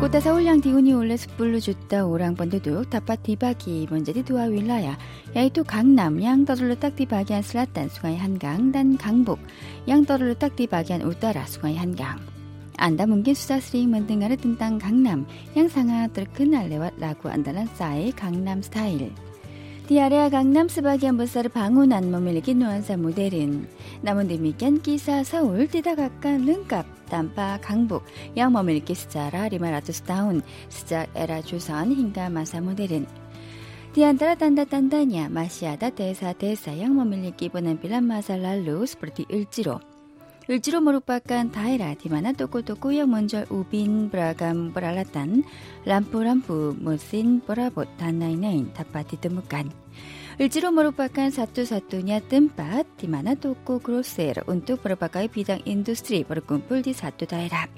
꽃다 서울량 디우니 올레 숯불로 줬다 오랑번데 도욕 다파 디바기 먼저디 도와 윌라야. 야이또 강남 양 떠들로 딱 디바기한 슬라딴 수가이 한강 단 강북 양 떠들로 딱 디바기한 우따라 수가이 한강. 안다 문긴 수사스리 만등가르 뜬땅 강남 양상아 뜨르큰 알레와 라구 안달란 싸의 강남 스타일. 디아레아 강남스바기 한보살 방운 안몸밀기 노안사 모델은 남은데미 깬기사 서울 뛰다가까 능갑 담바 강북 양몸밀기 스자라 리마라투스다운 스자 에라 조선 힌가 마사 모델은 디안따라 단다 단다냐 마시아다 대사 대사 양몸밀기 보낸 빌란 마살랄루 스프르티 일지로 andalan saya Gangnam Style. Di area Gangnam sebagian besar bangunan memiliki nuansa modern. Namun demikian kisah Seoul tidak akan lengkap tanpa Gangbuk yang memiliki sejarah 500 tahun sejak era Joseon hingga masa modern. Di antara tanda-tandanya masih ada desa-desa yang memiliki penampilan masa lalu seperti Ilciro. Ilciro merupakan daerah di mana toko-toko yang menjual ubin beragam peralatan, lampu-lampu, mesin perabot, dan lain-lain dapat ditemukan. Ilciro merupakan satu-satunya tempat di mana toko grosir untuk berbagai bidang industri berkumpul di satu daerah.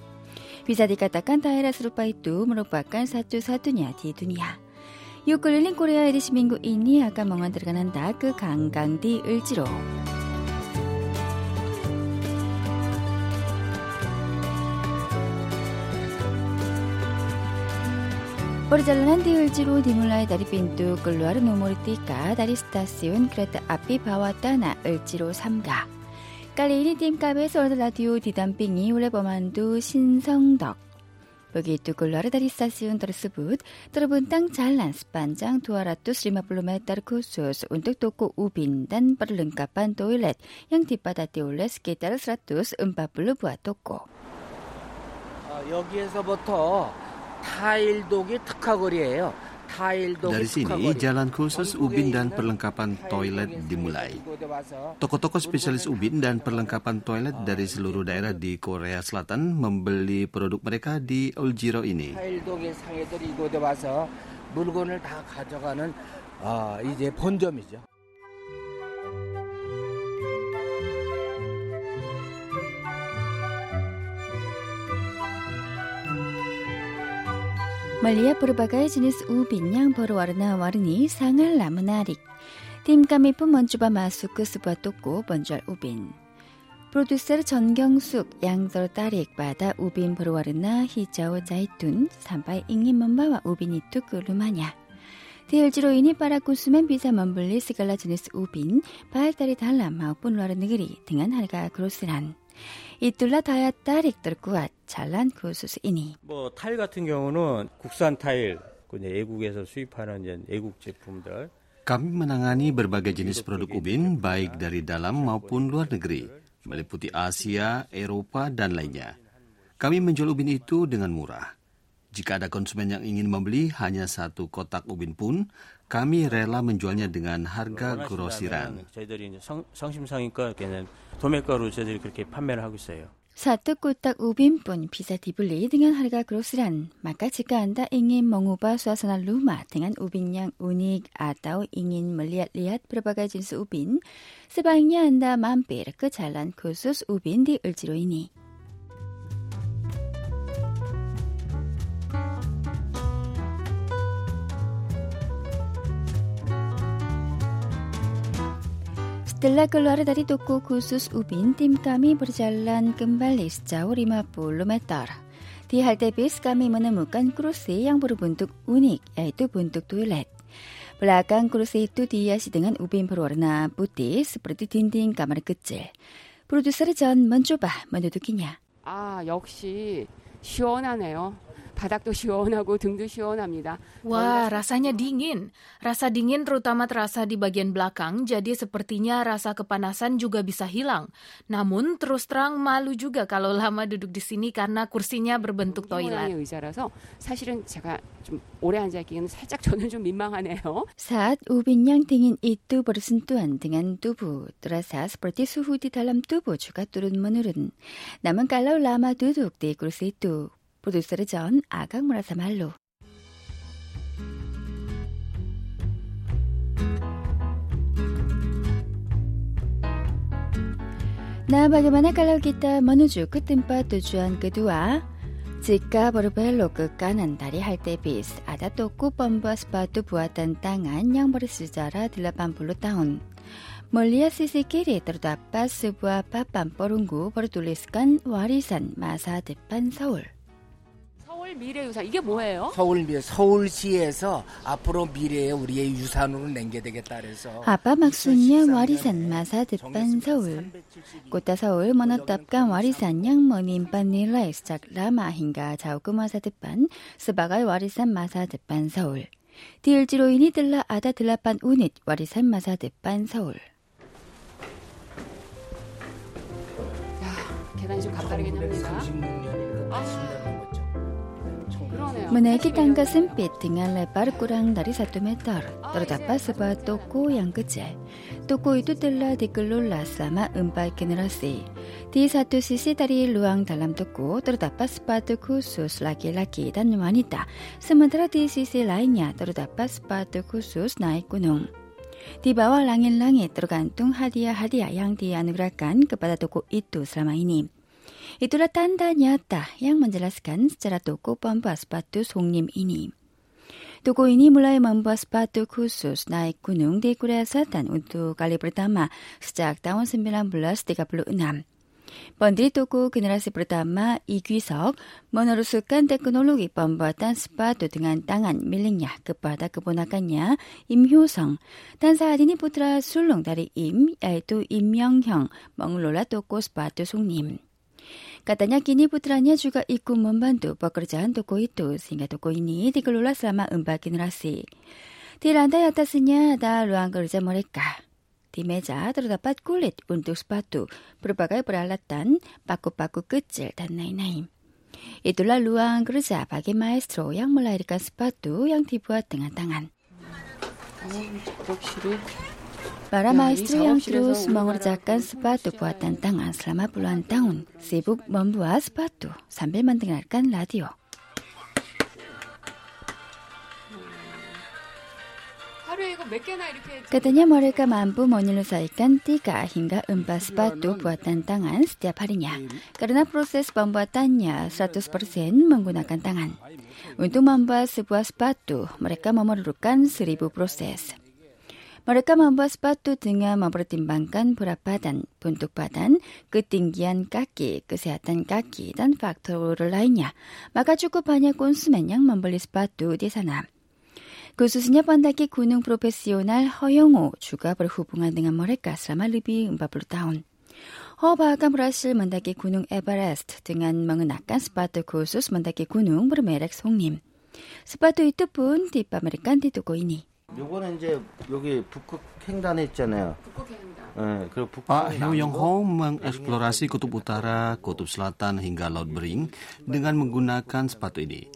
Bisa dikatakan daerah serupa itu merupakan satu-satunya di dunia. Yuk keliling Korea edisi minggu ini akan mengantarkan Anda ke Ganggang di Por 잘난 디을지로 디물라의 다리 빈뚜 끌루아르 노모리띠까 다리스타시운 크레트 아피 바와따나 을지로 삼가 깔리니 띵까베 소르드 라디오 디담빙이 올레버만두 신성덕 여기 뚜글라르 다리사시운 더르스붓 더러분 땅 잘난 스판장 두아라뚜 스리마블루메 따르쿠수스 운뜩 돕고 우빈단 빠르른까판 도일렛 양티바다 띠올레 스케따르스라뚜스 음바블루 부아토꼬 여기에서부터 Dari sini, jalan khusus ubin dan perlengkapan toilet dimulai. Toko-toko spesialis ubin dan perlengkapan toilet dari seluruh daerah di Korea Selatan membeli produk mereka di Uljiro ini. 타일독의 상해들이 이 멀리야 포르바가 지니스 우빈양 버로 와르나 와르니 상을 라무나릭 팀까미뿐 먼주바 마수크 스바 똑고 번절 우빈 프로듀서 전경숙 양절 딸릭 바다 우빈 버로 와르나 히자오 자이툰 삼바이 잉님 먼바와 우빈이 뚜꾸르마냐 대열지로인이 빠라꾸스맨 비사 먼블리 스갈라 지니스 우빈 바알다리 달라 마우뿐 와르니그리 등한 할가 그로스란 ubin baik dari dalam maupun luar negeri dengan harga grosiran. Itulah daya tarik terkuat jalan khusus ini. 뭐 타일 같은 경우는 국산 타일, 그 이제 외국에서 수입하는 이제 외국 제품들 Kami menangani berbagai jenis produk ubin, baik dari dalam maupun luar negeri, meliputi Asia, Eropa, dan lainnya. Kami menjual ubin itu dengan murah. Jika ada konsumen yang ingin membeli hanya satu kotak ubin pun, kami rela menjualnya dengan harga grosiran. Satu kotak ubin pun bisa dibeli dengan harga grosiran. Maka jika Anda ingin mengubah suasana rumah dengan ubin yang unik atau ingin melihat-lihat berbagai jenis ubin, sebaiknya Anda mampir ke jalan khusus ubin di Eljiro ini. Setelah keluar dari toko khusus ubin, tim kami berjalan kembali sejauh 50 meter. Di halte bis kami menemukan kursi yang berbentuk unik, yaitu bentuk toilet. Belakang kursi itu dihiasi dengan ubin berwarna putih seperti dinding kamar kecil. Produser John mencoba mendudukinya. 아, 역시 시원하네요. 바닥도 시원하고 등도 시원합니다. Wah, rasanya dingin. Rasa dingin terutama terasa di bagian belakang, jadi sepertinya rasa kepanasan juga bisa hilang. Namun terus terang malu juga kalau lama duduk di sini karena kursinya berbentuk 모양의 toilet. 의자라서 사실은 제가 좀 오래 앉아 있기는 살짝 저는 좀 민망하네요. Saat ubin yang dingin itu bersentuhan dengan tubuh, terasa seperti suhu di dalam tubuh juga turun menurun. Namun kalau lama duduk di kursi itu, produser John agak merasa malu. Nah, bagaimana kalau kita menuju ke tujuan kedua? Jika berbelok dari halte bis, ada toko pembuat sepatu buatan tangan yang bersejarah 80 tahun. Melihat sisi kiri terdapat sebuah papan perunggu bertuliskan warisan masa depan Seoul. 서울 미래 유산 이게 뭐예요? 서울 미 서울시에서 앞으로 미래의 우리의 유산으로 남겨되겠다 그래서 아빠 막순양 와리산 마사 듣반 서울 꽃다 서울 모노답간 와리산 양 모님 반닐라 익스착 라마 힌가 자우크 마사 듣반 스바갈 와리산 마사 듣반 서울 디을지로 인이 들라 아다 들라반 우닛 와리산 마사 듣반 서울 계단이 좀 가파르긴 합니다. 36년인가? 아. Menaiki tangga sempit dengan lebar kurang dari 1 meter, terdapat sebuah toko yang kecil. Toko itu telah dikelola selama empat generasi. Di satu sisi dari ruang dalam toko terdapat sepatu khusus laki-laki dan wanita, sementara di sisi lainnya terdapat sepatu khusus naik gunung. Di bawah langit-langit tergantung hadiah-hadiah yang dianugerahkan kepada toko itu selama ini. Itulah tanda nyata yang menjelaskan secara toko pembuat sepatu Songnim ini. Toko ini mulai membuat sepatu khusus naik gunung di Korea Selatan untuk kali pertama sejak tahun 1936. Pendiri toko generasi pertama Kwi-seok meneruskan teknologi pembuatan sepatu dengan tangan miliknya kepada keponakannya Im Hyo-sung dan saat ini putra sulung dari Im yaitu Im Myung-hyung mengelola toko sepatu Sungnim. Katanya kini putranya juga ikut membantu pekerjaan toko itu sehingga toko ini dikelola selama empat generasi. Di lantai atasnya ada ruang kerja mereka. Di meja terdapat kulit untuk sepatu, berbagai peralatan, paku-paku kecil, dan lain-lain. Itulah ruang kerja bagi maestro yang melahirkan sepatu yang dibuat dengan tangan. Oh, Para maestro yang terus mengerjakan sepatu buatan tangan selama puluhan tahun sibuk membuat sepatu sambil mendengarkan radio. Katanya mereka mampu menyelesaikan tiga hingga empat sepatu buatan tangan setiap harinya karena proses pembuatannya 100% menggunakan tangan. Untuk membuat sebuah sepatu, mereka memerlukan seribu proses. Mereka membuat sepatu dengan mempertimbangkan berat badan, bentuk badan, ketinggian kaki, kesehatan kaki, dan faktor lainnya. Maka cukup banyak konsumen yang membeli sepatu di sana. Khususnya pendaki gunung profesional Hoyongo juga berhubungan dengan mereka selama lebih 40 tahun. Ho bahkan berhasil mendaki gunung Everest dengan mengenakan sepatu khusus mendaki gunung bermerek Songnim. Sepatu itu pun dipamerkan di toko ini. 요거는 이제 여기 북극 횡단에 있잖아요. 북극해입니다. 예, 그리고 북극 Pak Hyo Yong Ho mengeksplorasi kutub utara, kutub selatan hingga Laut Bering dengan menggunakan sepatu ini.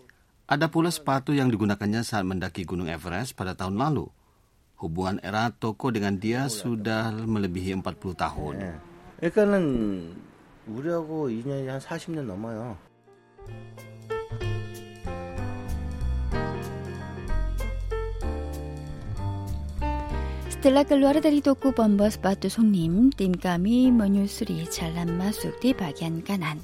Ada pula sepatu yang digunakannya saat mendaki Gunung Everest pada tahun lalu. Hubungan era toko dengan dia sudah melebihi 40 tahun. 예. 그러니까는 우리하고 인연이 한 40년 넘어요. Setelah keluar dari toko pembuat sepatu Songnim, tim kami menyusuri jalan masuk di bagian kanan.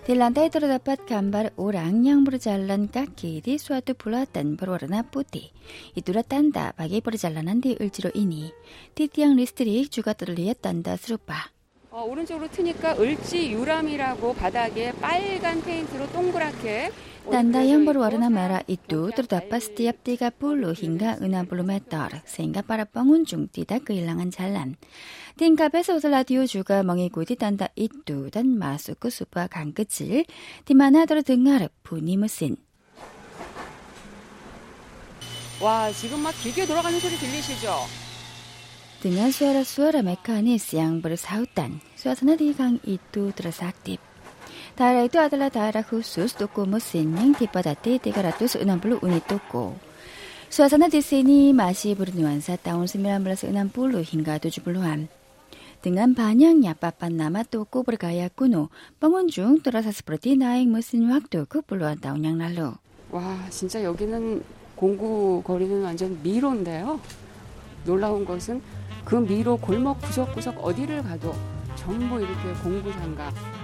Di lantai terdapat gambar orang yang berjalan kaki di suatu bulatan berwarna putih. Itulah tanda bagi perjalanan di Ulciro ini. Di tiang listrik juga terlihat tanda serupa. 어, 오른쪽으로 트니까 을지 유람이라고 바닥에 빨간 페인트로 동그랗게 Tanda yang berwarna merah itu terdapat setiap 30 hingga 60 meter, sehingga para pengunjung tidak kehilangan jalan. tingkap에서 라디오 juga mengikuti tanda itu dan masuk ke sebuah gang kecil, di mana terdengar bunyi mesin. 와 지금 막 기계 돌아가는 소리 들리시죠? Dengan suara-suara mekanis yang bersautan, suasana di gang itu terasa aktif. Daerah itu adalah daerah khusus toko mesin yang dipadati 360 unit toko. Suasana di sini masih bernuansa tahun 1960 hingga 70-an. Dengan banyaknya papan nama toko bergaya kuno, pengunjung terasa seperti naik mesin waktu ke puluhan tahun yang lalu. 와 진짜 여기는 공구 거리는 완전 미로인데요. 놀라운 것은 그 미로 골목 구석구석 어디를 가도 전부 이렇게 공구 만들기.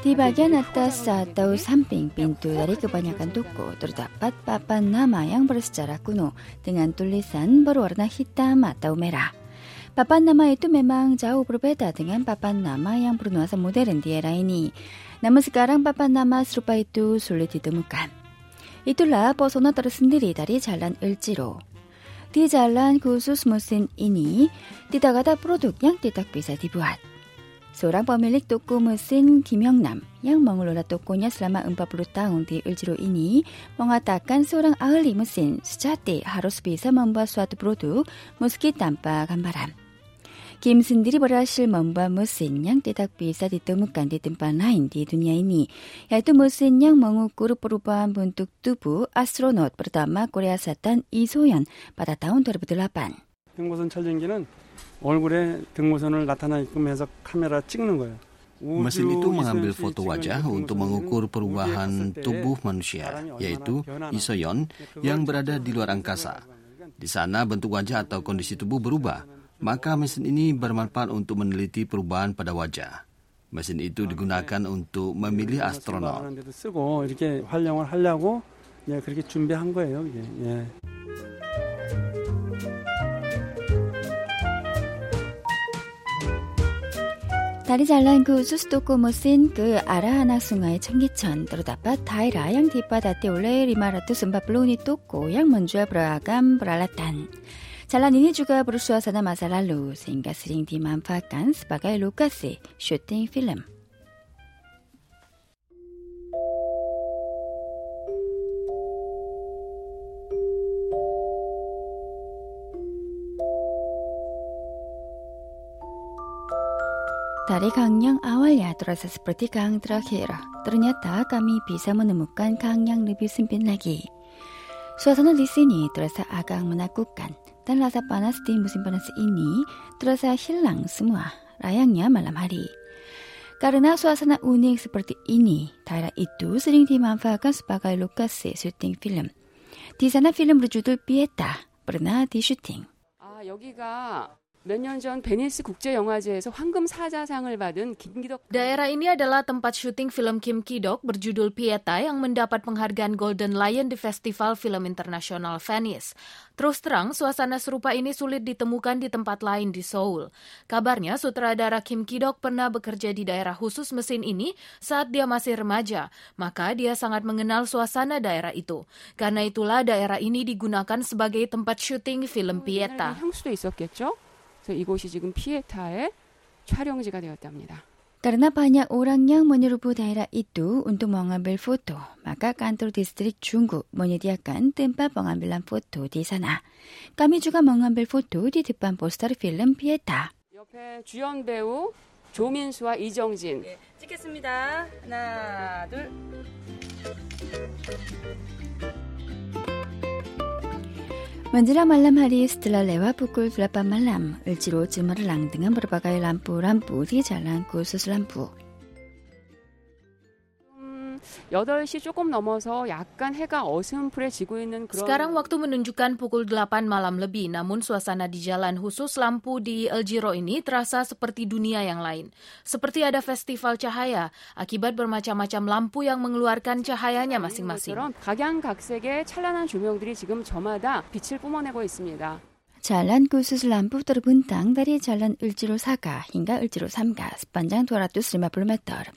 Di bagian atas atau samping pintu dari kebanyakan toko terdapat papan nama yang bersejarah kuno dengan tulisan berwarna hitam atau merah. Papan nama itu memang jauh berbeda dengan papan nama yang bernuansa modern di era ini. Namun sekarang papan nama serupa itu sulit ditemukan. Itulah pesona tersendiri dari jalan Elciro. Di jalan khusus mesin ini tidak ada produk yang tidak bisa dibuat. Seorang pemilik toko mesin Kim Hyung-nam yang mengelola tokonya selama 40 tahun di Elciro ini mengatakan seorang ahli mesin sejati harus bisa membuat suatu produk meski tanpa gambaran. Kim sendiri berhasil membuat mesin yang tidak bisa ditemukan di tempat lain di dunia ini, yaitu mesin yang mengukur perubahan bentuk tubuh astronot pertama Korea Selatan Lee Soyeon pada tahun 2008. 등고선 촬영기는 얼굴에 등고선을 나타나게끔 해서 카메라 찍는 거예요. Mesin itu mengambil foto wajah untuk mengukur perubahan tubuh manusia, yaitu isoyon yang berada di luar angkasa. Di sana bentuk wajah atau kondisi tubuh berubah, maka mesin ini bermanfaat untuk meneliti perubahan pada wajah. Mesin itu digunakan untuk memilih astronot. 쓰고 이렇게 활용을 하려고 예, 그렇게 준비한 거예요. 이게. 예. Dari jalan khusus toko mesin ke arah anak sungai Cenggichen terdapat daerah yang dipadati oleh 540 unit toko yang menjual beragam peralatan. Jalan ini juga bersuasana masa lalu sehingga sering dimanfaatkan sebagai lokasi syuting film. Dari gang yang awalnya terasa seperti gang terakhir, ternyata kami bisa menemukan gang yang lebih sempit lagi. Suasana di sini terasa agak menakutkan dan rasa panas di musim panas ini terasa hilang semua, layaknya malam hari. Karena suasana unik seperti ini, daerah itu sering dimanfaatkan sebagai lokasi syuting film. Di sana film berjudul Pieta pernah di syuting. 아, 여기가 몇 년 전 베니스 국제영화제에서 황금 사자상을 받은 김기덕 Daerah ini adalah tempat syuting film Kim Ki-dok berjudul Pieta yang mendapat penghargaan Golden Lion di Festival Film Internasional Venice. Terus terang, suasana serupa ini sulit ditemukan di tempat lain di Seoul. Kabarnya, sutradara Kim Ki-dok pernah bekerja di daerah khusus mesin ini saat dia masih remaja, maka dia sangat mengenal suasana daerah itu. Karena itulah daerah ini digunakan sebagai tempat syuting film Pieta. 향수도 있었겠죠. 그래서 이곳이 지금 피에타의 촬영지가 되었답니다. Karena banyak orang yang menyerbu daerah itu untuk mengambil foto, maka kantor distrik Junggu menyediakan tempat pengambilan foto di sana. Kami juga mengambil foto di depan poster film Pieta. 옆에 주연 배우 조민수와 이정진. 찍겠습니다. 하나, 둘. Menjelang malam hari setelah lewat pukul 8 malam, Elciro cemerlang dengan berbagai lampu-lampu di jalan khusus lampu. 음, 8시 조금 넘어서 약간 해가 어슴푸레 지고 있는 그런 Sekarang waktu menunjukkan pukul 8 malam lebih, namun suasana di jalan khusus lampu di El Giro ini terasa seperti dunia yang lain. Seperti ada festival cahaya, akibat bermacam-macam lampu yang mengeluarkan cahayanya masing-masing. 것처럼 각양각색의 찬란한 조명들이 지금 저마다 빛을 뿜어내고 있습니다. Jalan khusus lampu terbentang dari jalan Elciro Saka hingga Elciro Samga sepanjang 250 meter.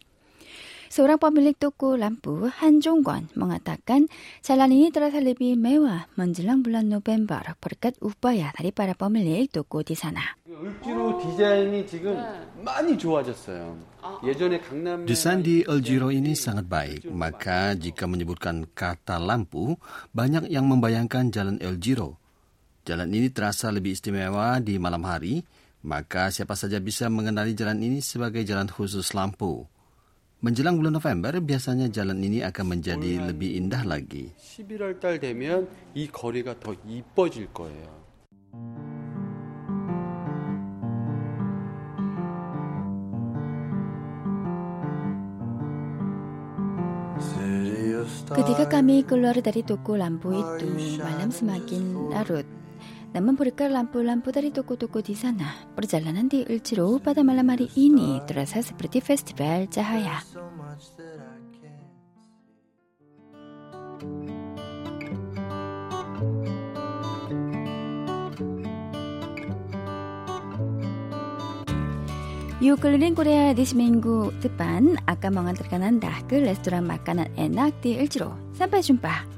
Seorang pemilik toko lampu Han Jung-kwon mengatakan jalan ini terasa lebih mewah menjelang bulan November berkat upaya dari para pemilik toko di sana. Desain di El Eljiro ini sangat baik, maka jika menyebutkan kata lampu, banyak yang membayangkan jalan El Eljiro. Jalan ini terasa lebih istimewa di malam hari, maka siapa saja bisa mengenali jalan ini sebagai jalan khusus lampu. Menjelang bulan November, biasanya jalan ini akan menjadi lebih indah lagi. Ketika kami keluar dari toko lampu itu, malam semakin larut. 면 이 거리가 더 이뻐질 거예요. Ketika kami keluar dari toko lampu itu, malam semakin larut. Namun berkat lampu-lampu dari toko-toko di sana, perjalanan di Elciro pada malam hari ini terasa seperti festival cahaya. Yuk keliling Korea di seminggu depan akan mengantarkan Anda ke restoran makanan enak di El Sampai jumpa.